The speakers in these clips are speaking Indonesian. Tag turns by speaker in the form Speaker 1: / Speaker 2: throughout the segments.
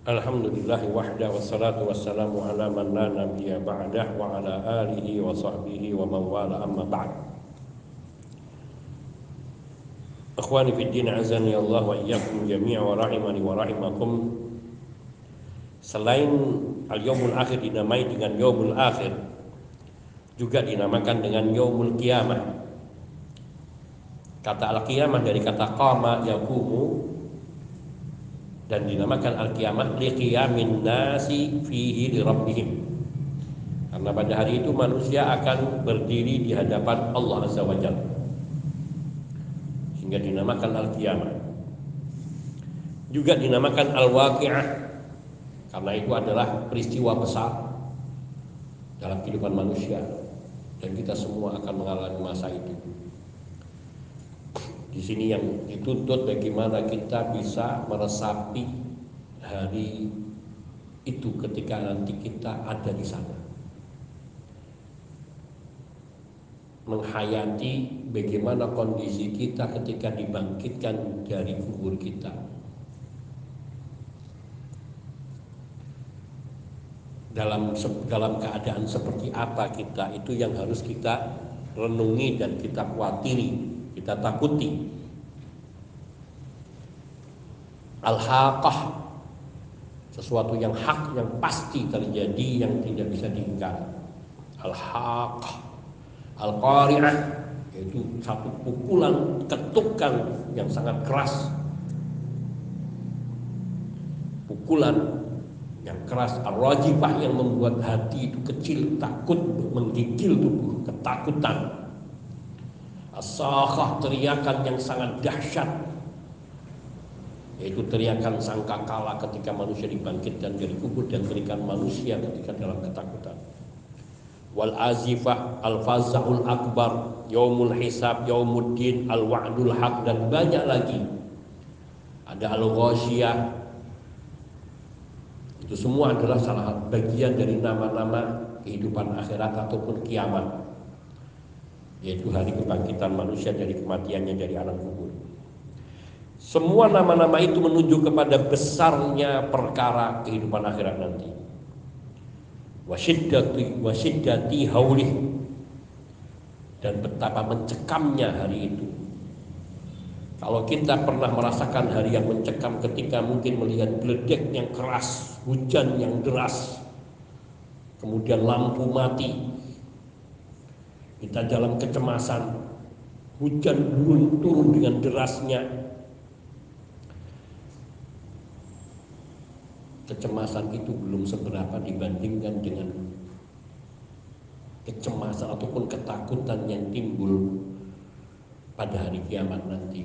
Speaker 1: Alhamdulillah wahda wassalatu wassalamu ala man la nabiyya ba'dah wa ala alihi wa sahbihi wa man wala amma ba'd. Akhwani fi din azani Allah wa iyyakum jami'a wa rahimani wa rahimakum. Selain al-yaumul akhir dinamai dengan yaumul akhir juga dinamakan dengan yaumul qiyamah. Kata al-qiyamah dari kata qama yaqumu dan dinamakan al-qiyamah liqiyamin nasi fihi li rabbihim. Karena pada hari itu manusia akan berdiri di hadapan Allah Azza wa Jalla. Sehingga dinamakan al-qiyamah. Juga dinamakan al-waqi'ah karena itu adalah peristiwa besar dalam kehidupan manusia dan kita semua akan mengalami masa itu. Di sini yang dituntut bagaimana kita bisa meresapi hari itu ketika nanti kita ada di sana. Menghayati bagaimana kondisi kita ketika dibangkitkan dari kubur kita. Dalam dalam keadaan seperti apa kita itu yang harus kita renungi dan kita khawatiri kita takuti. Al-haqah. Sesuatu yang hak yang pasti terjadi yang tidak bisa diingkar. Al-haqah. Al-qari'ah yaitu satu pukulan ketukan yang sangat keras. Pukulan yang keras ar-rajifah yang membuat hati itu kecil takut menggigil tubuh ketakutan Asahah teriakan yang sangat dahsyat. Yaitu teriakan sangkakala ketika manusia dibangkitkan dari kubur dan teriakan manusia ketika dalam ketakutan. Wal azifah al fazahul akbar yaumul hisab yaumuddin al wa'dul haq dan banyak lagi. Ada al ghasyiyah itu semua adalah salah satu bagian dari nama-nama kehidupan akhirat ataupun kiamat yaitu hari kebangkitan manusia dari kematiannya dari alam kubur. Semua nama-nama itu menunjuk kepada besarnya perkara kehidupan akhirat nanti. Wasyiddati wasyiddati haulih dan betapa mencekamnya hari itu. Kalau kita pernah merasakan hari yang mencekam ketika mungkin melihat geledek yang keras, hujan yang deras, kemudian lampu mati, kita dalam kecemasan, hujan turun turun dengan derasnya. Kecemasan itu belum seberapa dibandingkan dengan kecemasan ataupun ketakutan yang timbul pada hari kiamat nanti.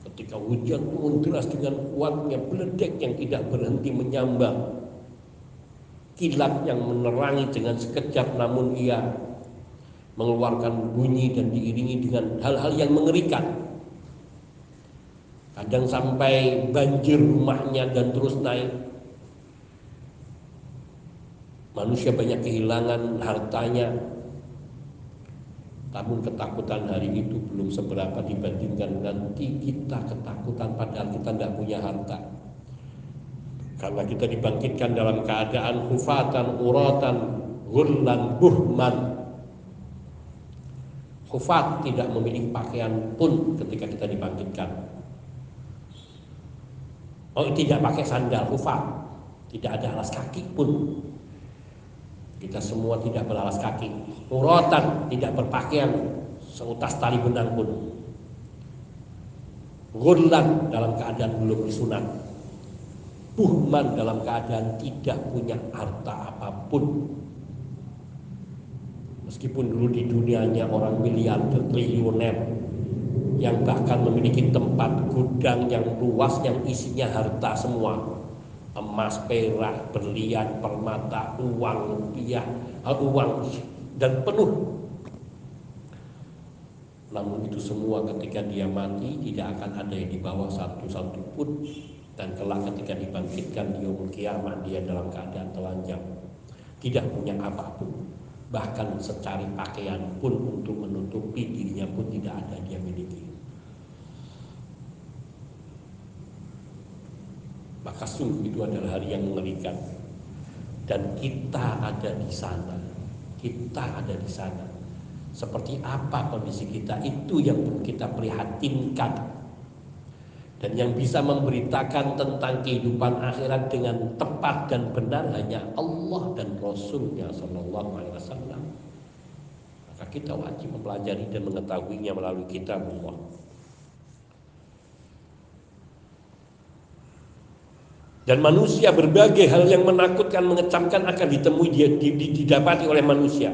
Speaker 1: Ketika hujan turun deras dengan kuatnya beledek yang tidak berhenti menyambang, kilat yang menerangi dengan sekejap namun ia mengeluarkan bunyi dan diiringi dengan hal-hal yang mengerikan. Kadang sampai banjir rumahnya dan terus naik. Manusia banyak kehilangan hartanya. Namun ketakutan hari itu belum seberapa dibandingkan nanti kita ketakutan padahal kita tidak punya harta. Karena kita dibangkitkan dalam keadaan hufatan, uratan, gullan, buhman, Hufat tidak memiliki pakaian pun ketika kita dibangkitkan. Oh tidak pakai sandal hufat, tidak ada alas kaki pun. Kita semua tidak beralas kaki. Urotan tidak berpakaian seutas tali benang pun. Gurlan dalam keadaan belum disunat. Buhman dalam keadaan tidak punya harta apa pun Meskipun dulu di dunianya orang miliarder triliuner yang bahkan memiliki tempat gudang yang luas yang isinya harta semua. Emas, perak, berlian, permata, uang, rupiah, eh, uang dan penuh. Namun itu semua ketika dia mati tidak akan ada yang di bawah satu-satu pun. Dan kelak ketika dibangkitkan di kiamat dia dalam keadaan telanjang. Tidak punya apa pun bahkan secari pakaian pun untuk menutupi dirinya pun tidak ada dia miliki. Maka sungguh itu adalah hari yang mengerikan. Dan kita ada di sana. Kita ada di sana. Seperti apa kondisi kita itu yang perlu kita prihatinkan dan yang bisa memberitakan tentang kehidupan akhirat dengan tepat dan benar hanya Allah dan Rasulnya Shallallahu Alaihi Wasallam maka kita wajib mempelajari dan mengetahuinya melalui kitab Allah Dan manusia berbagai hal yang menakutkan, mengecamkan akan ditemui dia, didapati oleh manusia.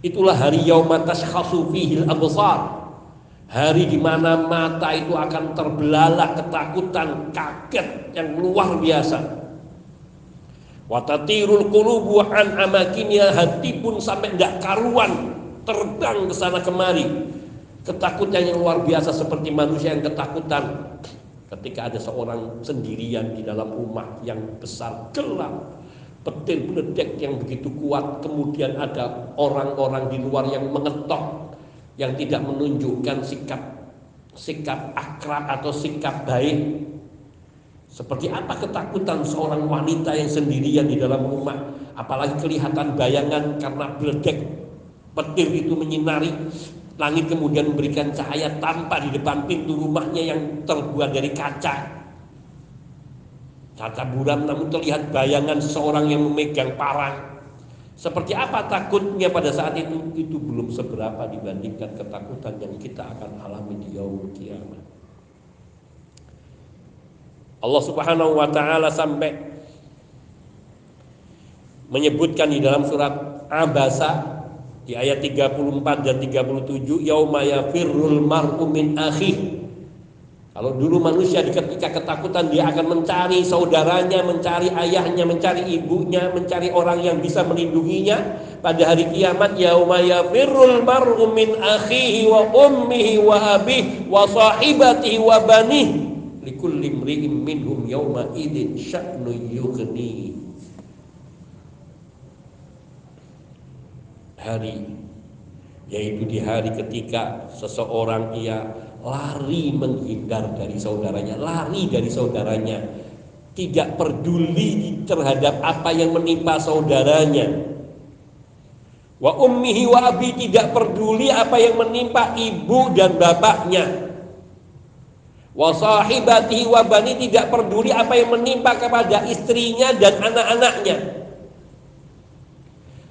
Speaker 1: Itulah hari yaumatas khasufihil absar. Hari di mana mata itu akan terbelalak ketakutan, kaget yang luar biasa. Watatirul qulubu an amakinya hati pun sampai tidak karuan terbang ke sana kemari. Ketakutan yang luar biasa seperti manusia yang ketakutan Ketika ada seorang sendirian di dalam rumah yang besar gelap, petir meledek yang begitu kuat, kemudian ada orang-orang di luar yang mengetok, yang tidak menunjukkan sikap sikap akrab atau sikap baik. Seperti apa ketakutan seorang wanita yang sendirian di dalam rumah, apalagi kelihatan bayangan karena meledek petir itu menyinari Langit kemudian memberikan cahaya tanpa di depan pintu rumahnya yang terbuat dari kaca. Kaca buram namun terlihat bayangan seorang yang memegang parang. Seperti apa takutnya pada saat itu? Itu belum seberapa dibandingkan ketakutan yang kita akan alami di yaumul kiamat. Allah Subhanahu wa taala sampai menyebutkan di dalam surat Abasa di ayat 34 dan 37 yauma yafirrul mar'u min akhi kalau dulu manusia ketika ketakutan dia akan mencari saudaranya, mencari ayahnya, mencari ibunya, mencari orang yang bisa melindunginya. Pada hari kiamat yauma yafirrul mar'u min akhihi wa ummihi wa abihi wa sahibatihi wa banihi likulli imri'in minhum yauma idin sya'nu yughni hari yaitu di hari ketika seseorang ia lari menghindar dari saudaranya, lari dari saudaranya, tidak peduli terhadap apa yang menimpa saudaranya. Wa ummihi wa abi tidak peduli apa yang menimpa ibu dan bapaknya. Wa sahibatihi wa bani tidak peduli apa yang menimpa kepada istrinya dan anak-anaknya.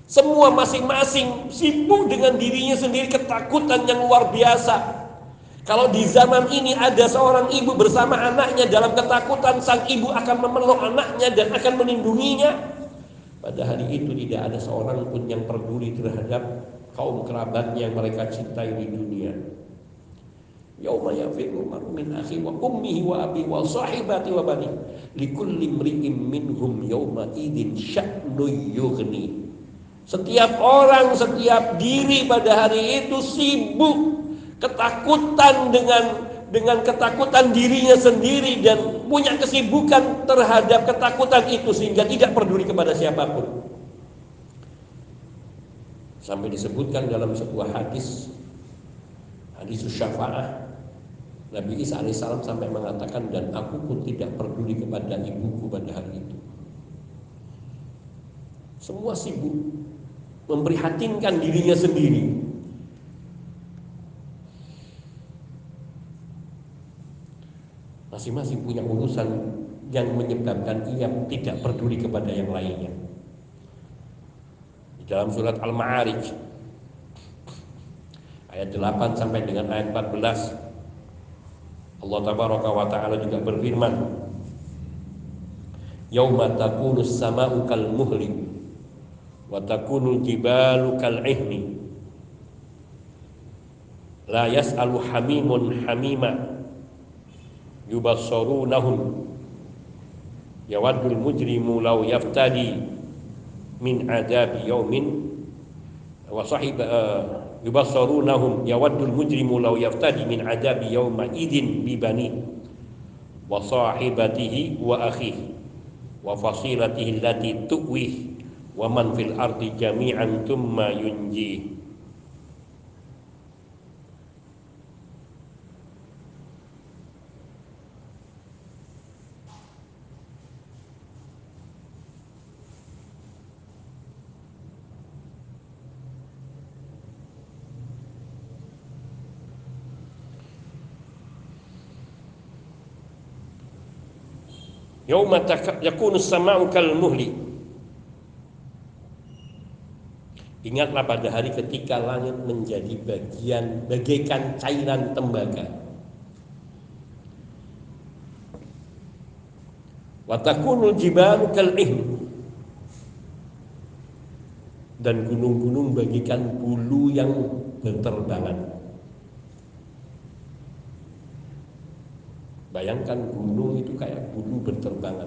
Speaker 1: Semua masing-masing sibuk dengan dirinya sendiri ketakutan yang luar biasa. Kalau di zaman ini ada seorang ibu bersama anaknya dalam ketakutan, sang ibu akan memeluk anaknya dan akan melindunginya. Pada hari itu tidak ada seorang pun yang peduli terhadap kaum kerabatnya yang mereka cintai di dunia. Yauma yafiru min akhi wa ummihi wa abi bani likulli minhum yauma idin sya'nu yughni setiap orang, setiap diri pada hari itu sibuk ketakutan dengan dengan ketakutan dirinya sendiri dan punya kesibukan terhadap ketakutan itu sehingga tidak peduli kepada siapa pun. Sampai disebutkan dalam sebuah hadis hadis syafaat Nabi Isa alaihissalam sampai mengatakan dan aku pun tidak peduli kepada ibuku pada hari itu. Semua sibuk memprihatinkan dirinya sendiri. Masing-masing punya urusan yang menyebabkan ia tidak peduli kepada yang lainnya. Di dalam surat Al-Ma'arij ayat 8 sampai dengan ayat 14 Allah tabaraka wa taala juga berfirman Yauma takunu samau kal muhlim wa takunu jibalu kal ihni la yas'alu hamimun hamima yubassarunahum yawaddul mujrimu law yaftadi min adabi yaumin wa sahib uh, yubassarunahum yawaddul mujrimu law yaftadi min adabi yauma idin bi bani. Wa sahibatihi wa akhihi. Wa fasilatihi allati tuwih. Wa man fil ardi jami'an thumma yunji Yauma yakunu sama'u kal muhli. Ingatlah pada hari ketika langit menjadi bagian bagaikan cairan tembaga. Watakunul jibalu kal dan gunung-gunung bagikan bulu yang berterbangan. Bayangkan gunung itu kayak bulu berterbangan.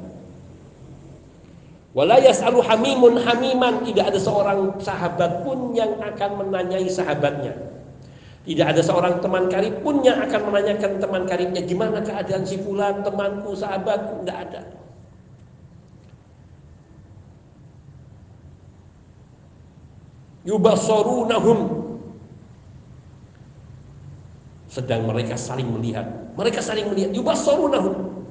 Speaker 1: Wala yas'alu hamimun hamiman, tidak ada seorang sahabat pun yang akan menanyai sahabatnya. Tidak ada seorang teman karib pun yang akan menanyakan teman karibnya gimana keadaan si fulan, temanku, sahabatku, tidak ada. Yubasorunahum sedang mereka saling melihat. Mereka saling melihat. Yubassarunahum.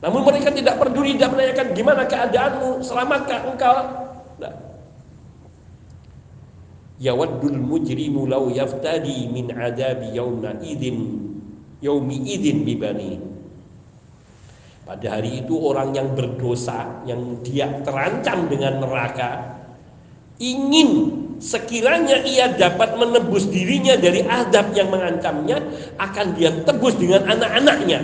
Speaker 1: Namun mereka tidak peduli, tidak menanyakan gimana keadaanmu, selamatkah engkau? Nah. Yawaddul mujrimu law yaftadi min adabi yawma idin yaumi idin bibani. Pada hari itu orang yang berdosa, yang dia terancam dengan neraka, ingin sekiranya ia dapat menebus dirinya dari adab yang mengancamnya akan dia tebus dengan anak-anaknya.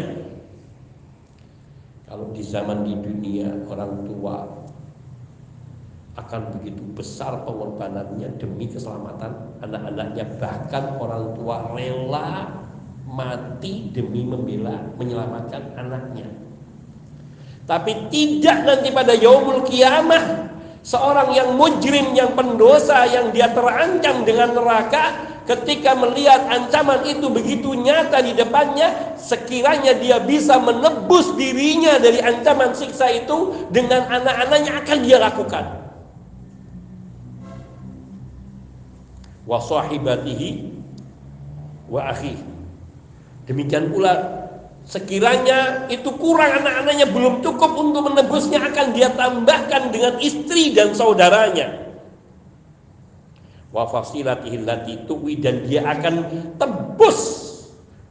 Speaker 1: Kalau di zaman di dunia orang tua akan begitu besar pengorbanannya demi keselamatan anak-anaknya. Bahkan orang tua rela mati demi membela menyelamatkan anaknya. Tapi tidak nanti pada yaumul kiamah Seorang yang mujrim, yang pendosa, yang dia terancam dengan neraka, ketika melihat ancaman itu begitu nyata di depannya, sekiranya dia bisa menebus dirinya dari ancaman siksa itu dengan anak-anaknya akan dia lakukan. Wa sahibatihi wa akhi. Demikian pula Sekiranya itu kurang anak-anaknya belum cukup untuk menebusnya akan dia tambahkan dengan istri dan saudaranya. Wa fasilatihi tuwi dan dia akan tebus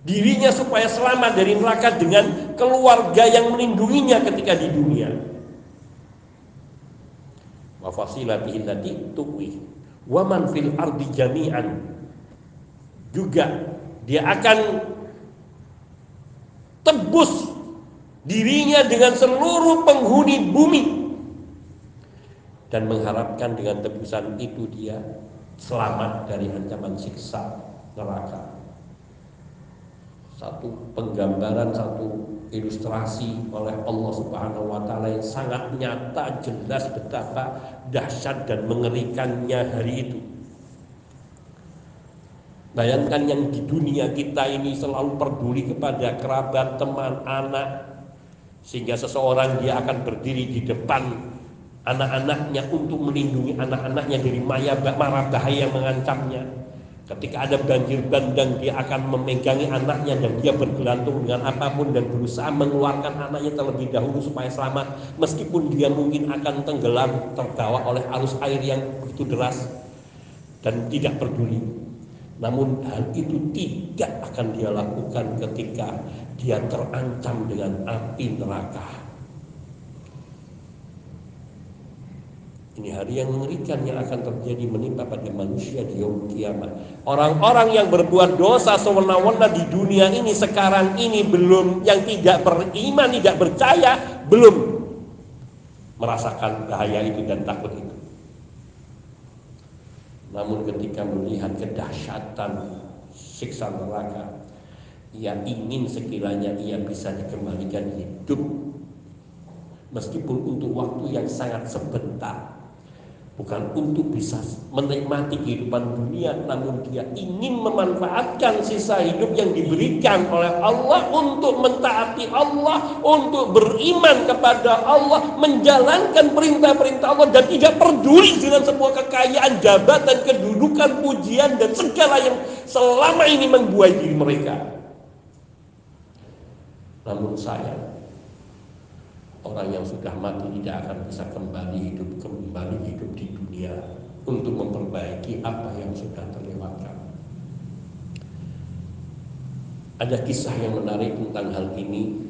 Speaker 1: dirinya supaya selamat dari neraka dengan keluarga yang melindunginya ketika di dunia. Wa fasilatihi tuwi wa man fil ardi jami'an juga dia akan tebus dirinya dengan seluruh penghuni bumi dan mengharapkan dengan tebusan itu dia selamat dari ancaman siksa neraka. Satu penggambaran, satu ilustrasi oleh Allah Subhanahu wa taala yang sangat nyata jelas betapa dahsyat dan mengerikannya hari itu. Bayangkan yang di dunia kita ini selalu peduli kepada kerabat, teman, anak. Sehingga seseorang dia akan berdiri di depan anak-anaknya untuk melindungi anak-anaknya dari maya, marah bahaya yang mengancamnya. Ketika ada banjir bandang dia akan memegangi anaknya dan dia bergelantung dengan apa pun dan berusaha mengeluarkan anaknya terlebih dahulu supaya selamat. Meskipun dia mungkin akan tenggelam terbawa oleh arus air yang begitu deras dan tidak peduli namun hal itu tidak akan dia lakukan ketika dia terancam dengan api neraka. Ini hari yang mengerikan yang akan terjadi menimpa pada manusia di yaum kiamat. Orang-orang yang berbuat dosa sewenang-wenang di dunia ini sekarang ini belum yang tidak beriman, tidak percaya, belum merasakan bahaya itu dan takut itu. Namun ketika melihat kedahsyatan siksa neraka, ia ingin sekiranya ia bisa dikembalikan hidup. Meskipun untuk waktu yang sangat sebentar bukan untuk bisa menikmati kehidupan dunia namun dia ingin memanfaatkan sisa hidup yang diberikan oleh Allah untuk mentaati Allah untuk beriman kepada Allah menjalankan perintah-perintah Allah dan tidak peduli dengan sebuah kekayaan jabatan kedudukan pujian dan segala yang selama ini membuai diri mereka. Namun saya orang yang sudah mati tidak akan bisa kembali hidup kembali hidup di dunia untuk memperbaiki apa yang sudah terlewatkan. Ada kisah yang menarik tentang hal ini.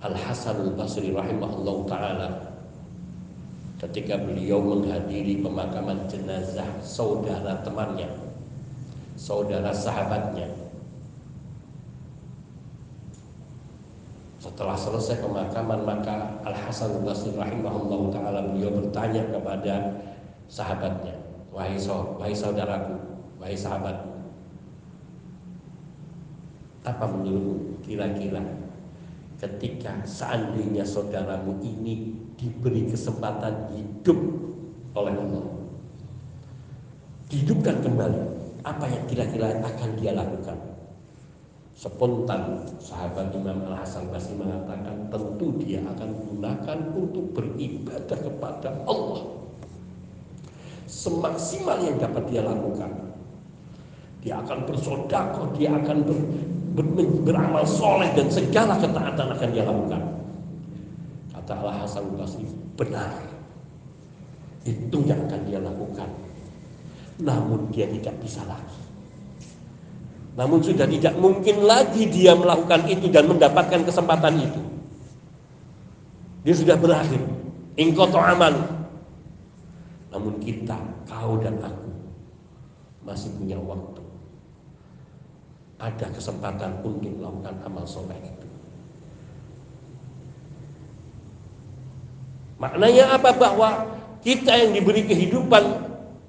Speaker 1: Al Hasan Al Basri rahimahullah taala ketika beliau menghadiri pemakaman jenazah saudara temannya, saudara sahabatnya. Setelah selesai pemakaman maka Al Hasan Basri rahimahullah taala beliau bertanya kepada sahabatnya, wahai wahai saudaraku, wahai sahabatku, apa menurutmu kira-kira ketika seandainya saudaramu ini diberi kesempatan hidup oleh Allah? Dihidupkan kembali apa yang kira-kira akan dia lakukan spontan sahabat Imam Al Hasan Basri mengatakan tentu dia akan gunakan untuk beribadah kepada Allah semaksimal yang dapat dia lakukan dia akan bersodakoh dia akan ber, ber, beramal soleh dan segala ketaatan akan dia lakukan. Kata Allah Hasan Basri, benar. Itu yang akan dia lakukan. Namun dia tidak bisa lagi. Namun sudah tidak mungkin lagi dia melakukan itu dan mendapatkan kesempatan itu. Dia sudah berakhir. Ingkoto amal. Namun kita, kau dan aku masih punya waktu ada kesempatan untuk melakukan amal soleh itu. Maknanya apa? Bahwa kita yang diberi kehidupan,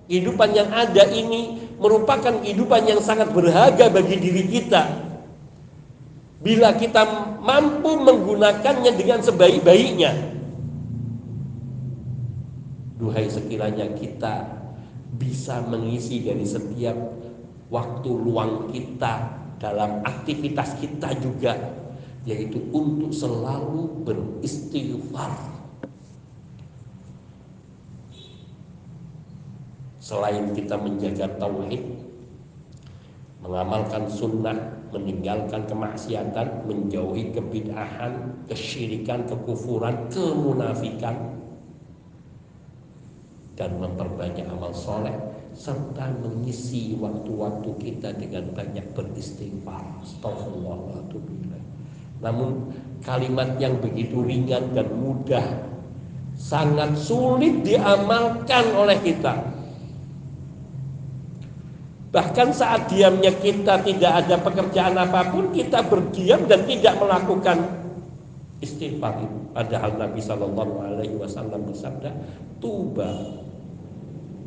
Speaker 1: kehidupan yang ada ini merupakan kehidupan yang sangat berharga bagi diri kita. Bila kita mampu menggunakannya dengan sebaik-baiknya. Duhai sekiranya kita bisa mengisi dari setiap waktu luang kita dalam aktivitas kita juga yaitu untuk selalu beristighfar selain kita menjaga tauhid mengamalkan sunnah meninggalkan kemaksiatan menjauhi kebid'ahan kesyirikan kekufuran kemunafikan dan memperbanyak amal soleh serta mengisi waktu-waktu kita dengan banyak beristighfar. Astagfirullahaladzim. Namun kalimat yang begitu ringan dan mudah sangat sulit diamalkan oleh kita. Bahkan saat diamnya kita tidak ada pekerjaan apa pun, kita berdiam dan tidak melakukan istighfar. Padahal Nabi Shallallahu Alaihi Wasallam bersabda, tuba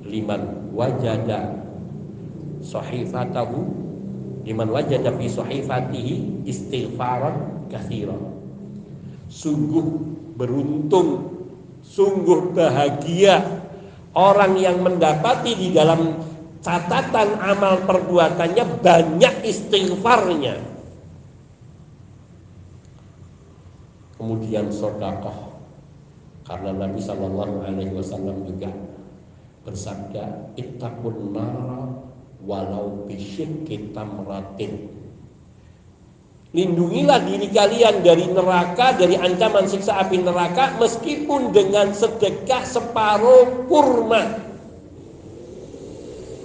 Speaker 1: liman wajada sahifatahu liman wajada fi sahifatihi istighfaran kathiran sungguh beruntung sungguh bahagia orang yang mendapati di dalam catatan amal perbuatannya banyak istighfarnya. Kemudian sodakoh karena Nabi Shallallahu Alaihi Wasallam juga bersabda ittaqun nara walau bisyikki tamratin. Lindungilah diri kalian dari neraka, dari ancaman siksa api neraka meskipun dengan sedekah separuh kurma.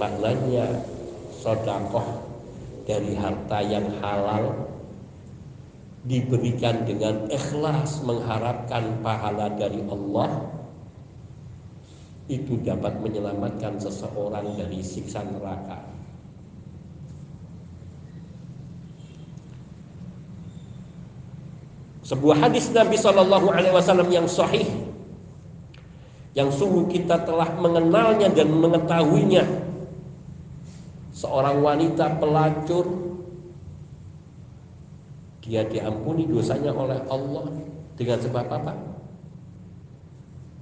Speaker 1: Maknanya sodakoh dari harta yang halal diberikan dengan ikhlas mengharapkan pahala dari Allah itu dapat menyelamatkan seseorang dari siksa neraka. Sebuah hadis Nabi Shallallahu Alaihi Wasallam yang sahih, yang sungguh kita telah mengenalnya dan mengetahuinya. Seorang wanita pelacur, dia diampuni dosanya oleh Allah dengan sebab apa?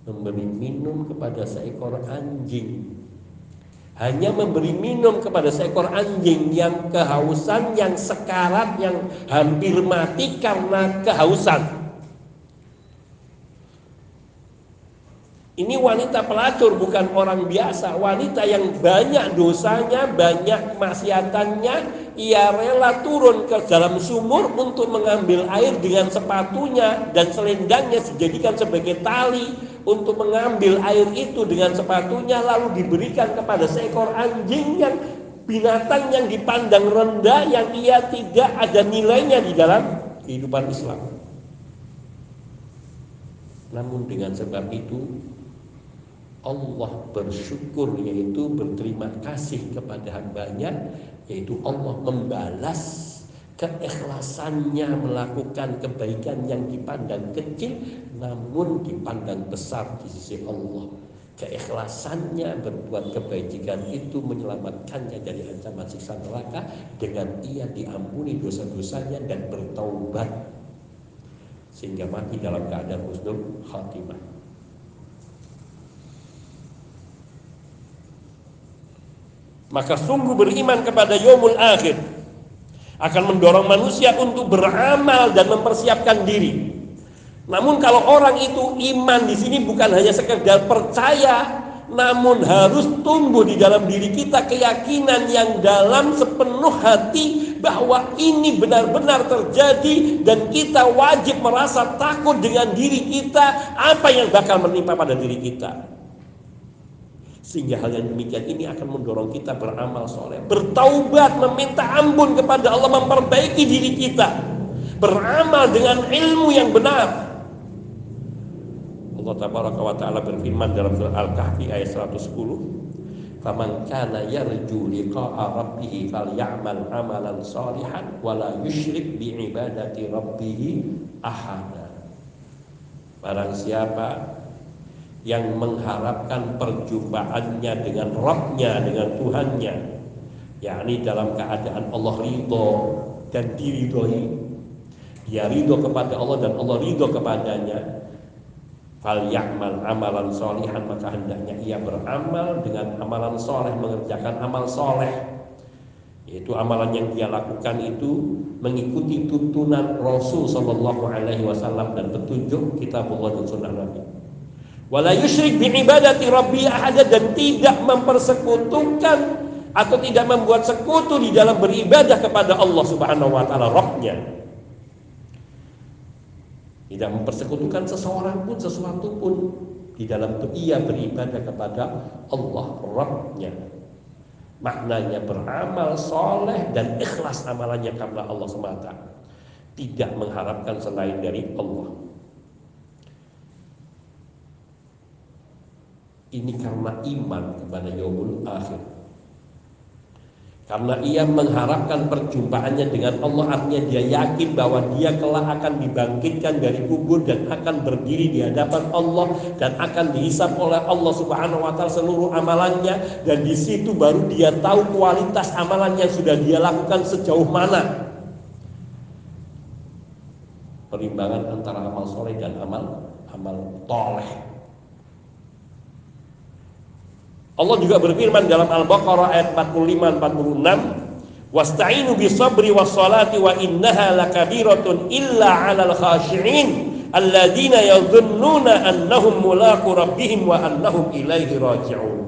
Speaker 1: memberi minum kepada seekor anjing hanya memberi minum kepada seekor anjing yang kehausan, yang sekarat, yang hampir mati karena kehausan. Ini wanita pelacur bukan orang biasa, wanita yang banyak dosanya, banyak maksiatannya, ia rela turun ke dalam sumur untuk mengambil air dengan sepatunya dan selendangnya dijadikan sebagai tali untuk mengambil air itu dengan sepatunya lalu diberikan kepada seekor anjing yang binatang yang dipandang rendah yang ia tidak ada nilainya di dalam kehidupan Islam. Namun dengan sebab itu Allah bersyukur yaitu berterima kasih kepada hambanya yaitu Allah membalas keikhlasannya melakukan kebaikan yang dipandang kecil namun dipandang besar di sisi Allah. Keikhlasannya berbuat kebaikan itu menyelamatkannya dari ancaman siksa neraka dengan ia diampuni dosa-dosanya dan bertaubat sehingga mati dalam keadaan husnul khatimah Maka sungguh beriman kepada yomul akhir akan mendorong manusia untuk beramal dan mempersiapkan diri. Namun kalau orang itu iman di sini bukan hanya sekedar percaya, namun harus tumbuh di dalam diri kita keyakinan yang dalam sepenuh hati bahwa ini benar-benar terjadi dan kita wajib merasa takut dengan diri kita apa yang bakal menimpa pada diri kita. Sehingga hal yang demikian ini akan mendorong kita beramal soleh. Bertaubat, meminta ampun kepada Allah, memperbaiki diri kita. Beramal dengan ilmu yang benar. Allah Tabaraka wa Ta'ala berfirman dalam surah Al-Kahfi ayat 110. Faman kana yarju liqa'a rabbih falyamal amalan salihan wala yusyrik bi ibadati rabbih ahada. Barang siapa yang mengharapkan perjumpaannya dengan Rabbnya, dengan Tuhannya. Yakni dalam keadaan Allah ridho dan diridhoi. Dia ridho kepada Allah dan Allah ridho kepadanya. Fal ya'mal amalan solihan maka hendaknya ia beramal dengan amalan soleh mengerjakan amal soleh. Yaitu amalan yang dia lakukan itu mengikuti tuntunan Rasul Shallallahu Alaihi Wasallam dan petunjuk Allah dan Sunnah Nabi wala yusyrik bi ibadati rabbi ahada dan tidak mempersekutukan atau tidak membuat sekutu di dalam beribadah kepada Allah Subhanahu wa taala Rabbnya. Tidak mempersekutukan seseorang pun sesuatu pun di dalam itu ia beribadah kepada Allah Rabbnya. Maknanya beramal soleh dan ikhlas amalannya karena Allah semata. Tidak mengharapkan selain dari Allah. Ini karena iman kepada yaumul akhir. Karena ia mengharapkan perjumpaannya dengan Allah Artinya dia yakin bahwa dia kelak akan dibangkitkan dari kubur Dan akan berdiri di hadapan Allah Dan akan dihisap oleh Allah subhanahu wa ta'ala seluruh amalannya. Dan di situ baru dia tahu kualitas amalan yang sudah dia lakukan sejauh mana. Perimbangan antara amal soleh dan amal amal toleh Allah juga berfirman dalam Al-Baqarah ayat 45 46 Wasta'inu bisabri wassalati wa innaha lakabiratun illa 'alal khashi'in alladzina yadhunnuna annahum mulaqu rabbihim wa annahum ilaihi raji'un.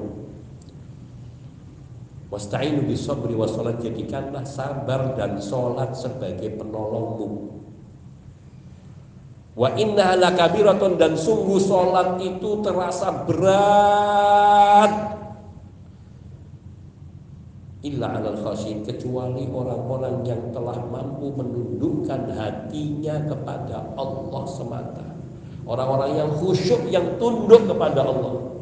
Speaker 1: Wasta'inu bisabri wassalat jadikanlah sabar dan salat sebagai penolongmu. Wa inna lakabiratun dan sungguh salat itu terasa berat illa alal khasin kecuali orang-orang yang telah mampu menundukkan hatinya kepada Allah semata. Orang-orang yang khusyuk yang tunduk kepada Allah.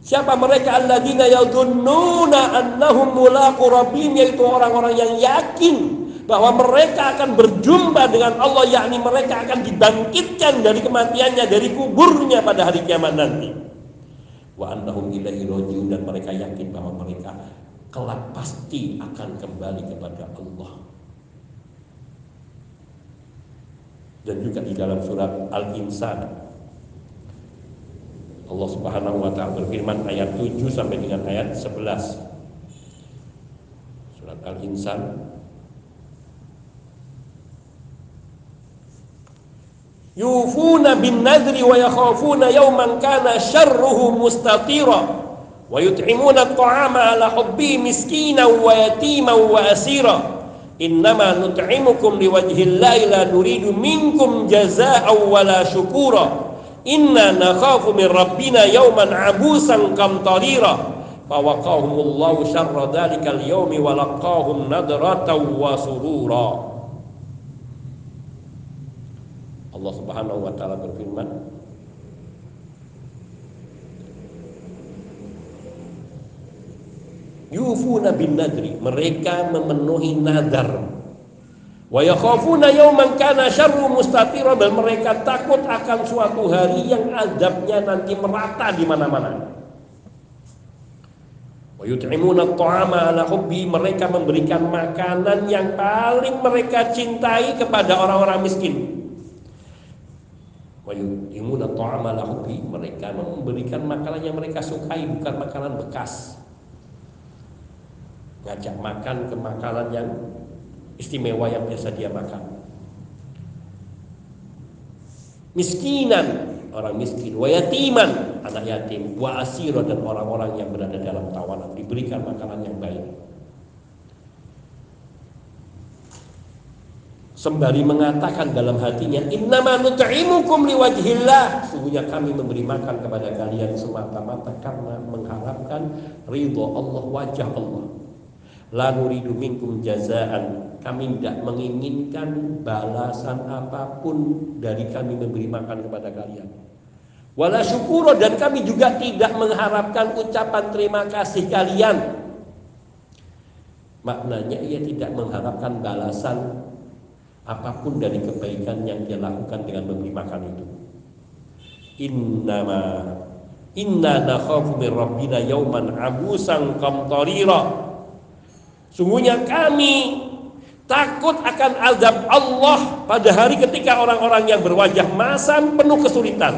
Speaker 1: Siapa mereka alladzina yadhunnuna annahum mulaqu rabbihim yaitu orang-orang yang yakin bahwa mereka akan berjumpa dengan Allah yakni mereka akan dibangkitkan dari kematiannya dari kuburnya pada hari kiamat nanti. Wa annahum ilaihi dan mereka yakin bahwa mereka kelak pasti akan kembali kepada Allah. Dan juga di dalam surat Al-Insan Allah Subhanahu wa taala berfirman ayat 7 sampai dengan ayat 11. Surat Al-Insan Nadri wa yakhafuna yawman kana syarruhu mustatira ويطعمون الطعام على حبه مسكينا ويتيما وأسيرا. إنما نطعمكم لوجه الله لا نريد منكم جزاء ولا شكورا. إنا نخاف من ربنا يوما عبوسا قمطريرا. فوقاهم الله شر ذلك اليوم ولقاهم نضرة وسرورا. Allah Subhanahu wa taala berfirman Yufuna bin nadri. Mereka memenuhi nadar. Wa yakhafuna yawman kana syarru mustatira. Dan mereka takut akan suatu hari yang azabnya nanti merata di mana-mana. Wa yut'imuna at'ama ala hubbi. Mereka memberikan makanan yang paling mereka cintai kepada orang-orang miskin wa yut'imuna at'ama ala hubbi mereka memberikan makanan yang mereka sukai bukan makanan bekas. Ngajak makan ke makanan yang istimewa yang biasa dia makan. Miskinan orang miskin, wa yatiman anak yatim, wa asiro dan orang-orang yang berada dalam tawanan. Diberikan makanan yang baik. Sembari mengatakan dalam hatinya, Innama nut'imukum liwajhillah. Sungguhnya kami memberi makan kepada kalian semata-mata karena mengharapkan ridho Allah, wajah Allah. La nuridu minkum jazaan. Kami tidak menginginkan balasan apa pun dari kami memberi makan kepada kalian. Wala syukuro dan kami juga tidak mengharapkan ucapan terima kasih kalian. Maknanya ia tidak mengharapkan balasan apa pun dari kebaikan yang dia lakukan dengan memberi makan itu. Innama inna nakhafu min rabbina yauman abusan qamtarira Sungguhnya kami takut akan azab Allah pada hari ketika orang-orang yang berwajah masam penuh kesulitan.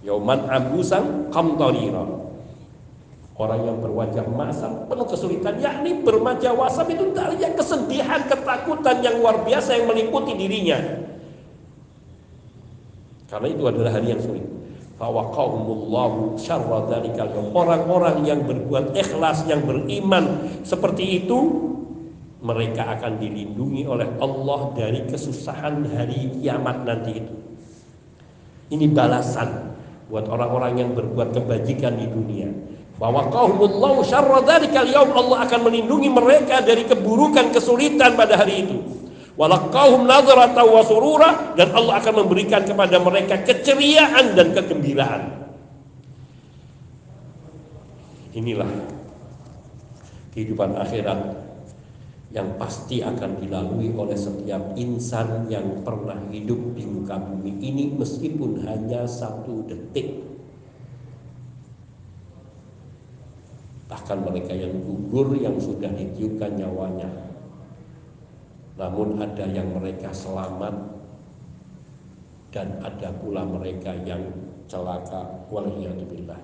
Speaker 1: Yauman abusan kamtarira. Orang yang berwajah masam penuh kesulitan, yakni berwajah wasam itu dari kesedihan, ketakutan yang luar biasa yang meliputi dirinya. Karena itu adalah hari yang sulit. Fawaqahumullahu syarra Orang-orang yang berbuat ikhlas, yang beriman seperti itu mereka akan dilindungi oleh Allah dari kesusahan hari kiamat nanti itu. Ini balasan buat orang-orang yang berbuat kebajikan di dunia. Fawaqahumullahu syarra dzalikal Allah akan melindungi mereka dari keburukan kesulitan pada hari itu walaqahum nadrata wa surura dan Allah akan memberikan kepada mereka keceriaan dan kegembiraan. Inilah kehidupan akhirat yang pasti akan dilalui oleh setiap insan yang pernah hidup di muka bumi ini meskipun hanya satu detik. Bahkan mereka yang gugur yang sudah ditiupkan nyawanya. Namun ada yang mereka selamat dan ada pula mereka yang celaka. Waliyadzubillah.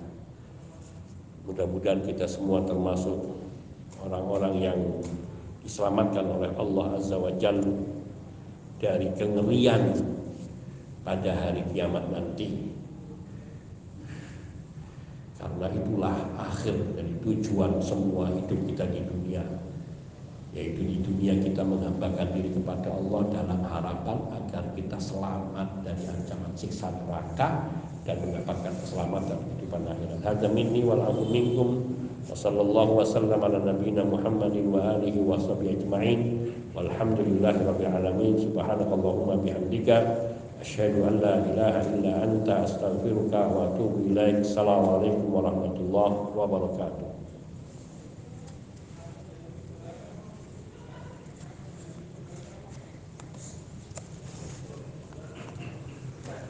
Speaker 1: Mudah-mudahan kita semua termasuk orang-orang yang diselamatkan oleh Allah Azza wa Jalla dari kengerian pada hari kiamat nanti. Karena itulah akhir dari tujuan semua hidup kita di dunia yaitu di dunia kita menghambakan diri kepada Allah dalam harapan agar kita selamat dari ancaman siksa neraka dan mendapatkan keselamatan kehidupan akhirat. Hadza minni wal afu minkum wa sallallahu wa sallam ala nabiyyina Muhammadin wa alihi wa sahbihi ajma'in walhamdulillahi rabbil alamin subhanakallahumma bihamdika asyhadu an la ilaha illa anta astaghfiruka wa atubu ilaik. Assalamualaikum warahmatullahi wabarakatuh.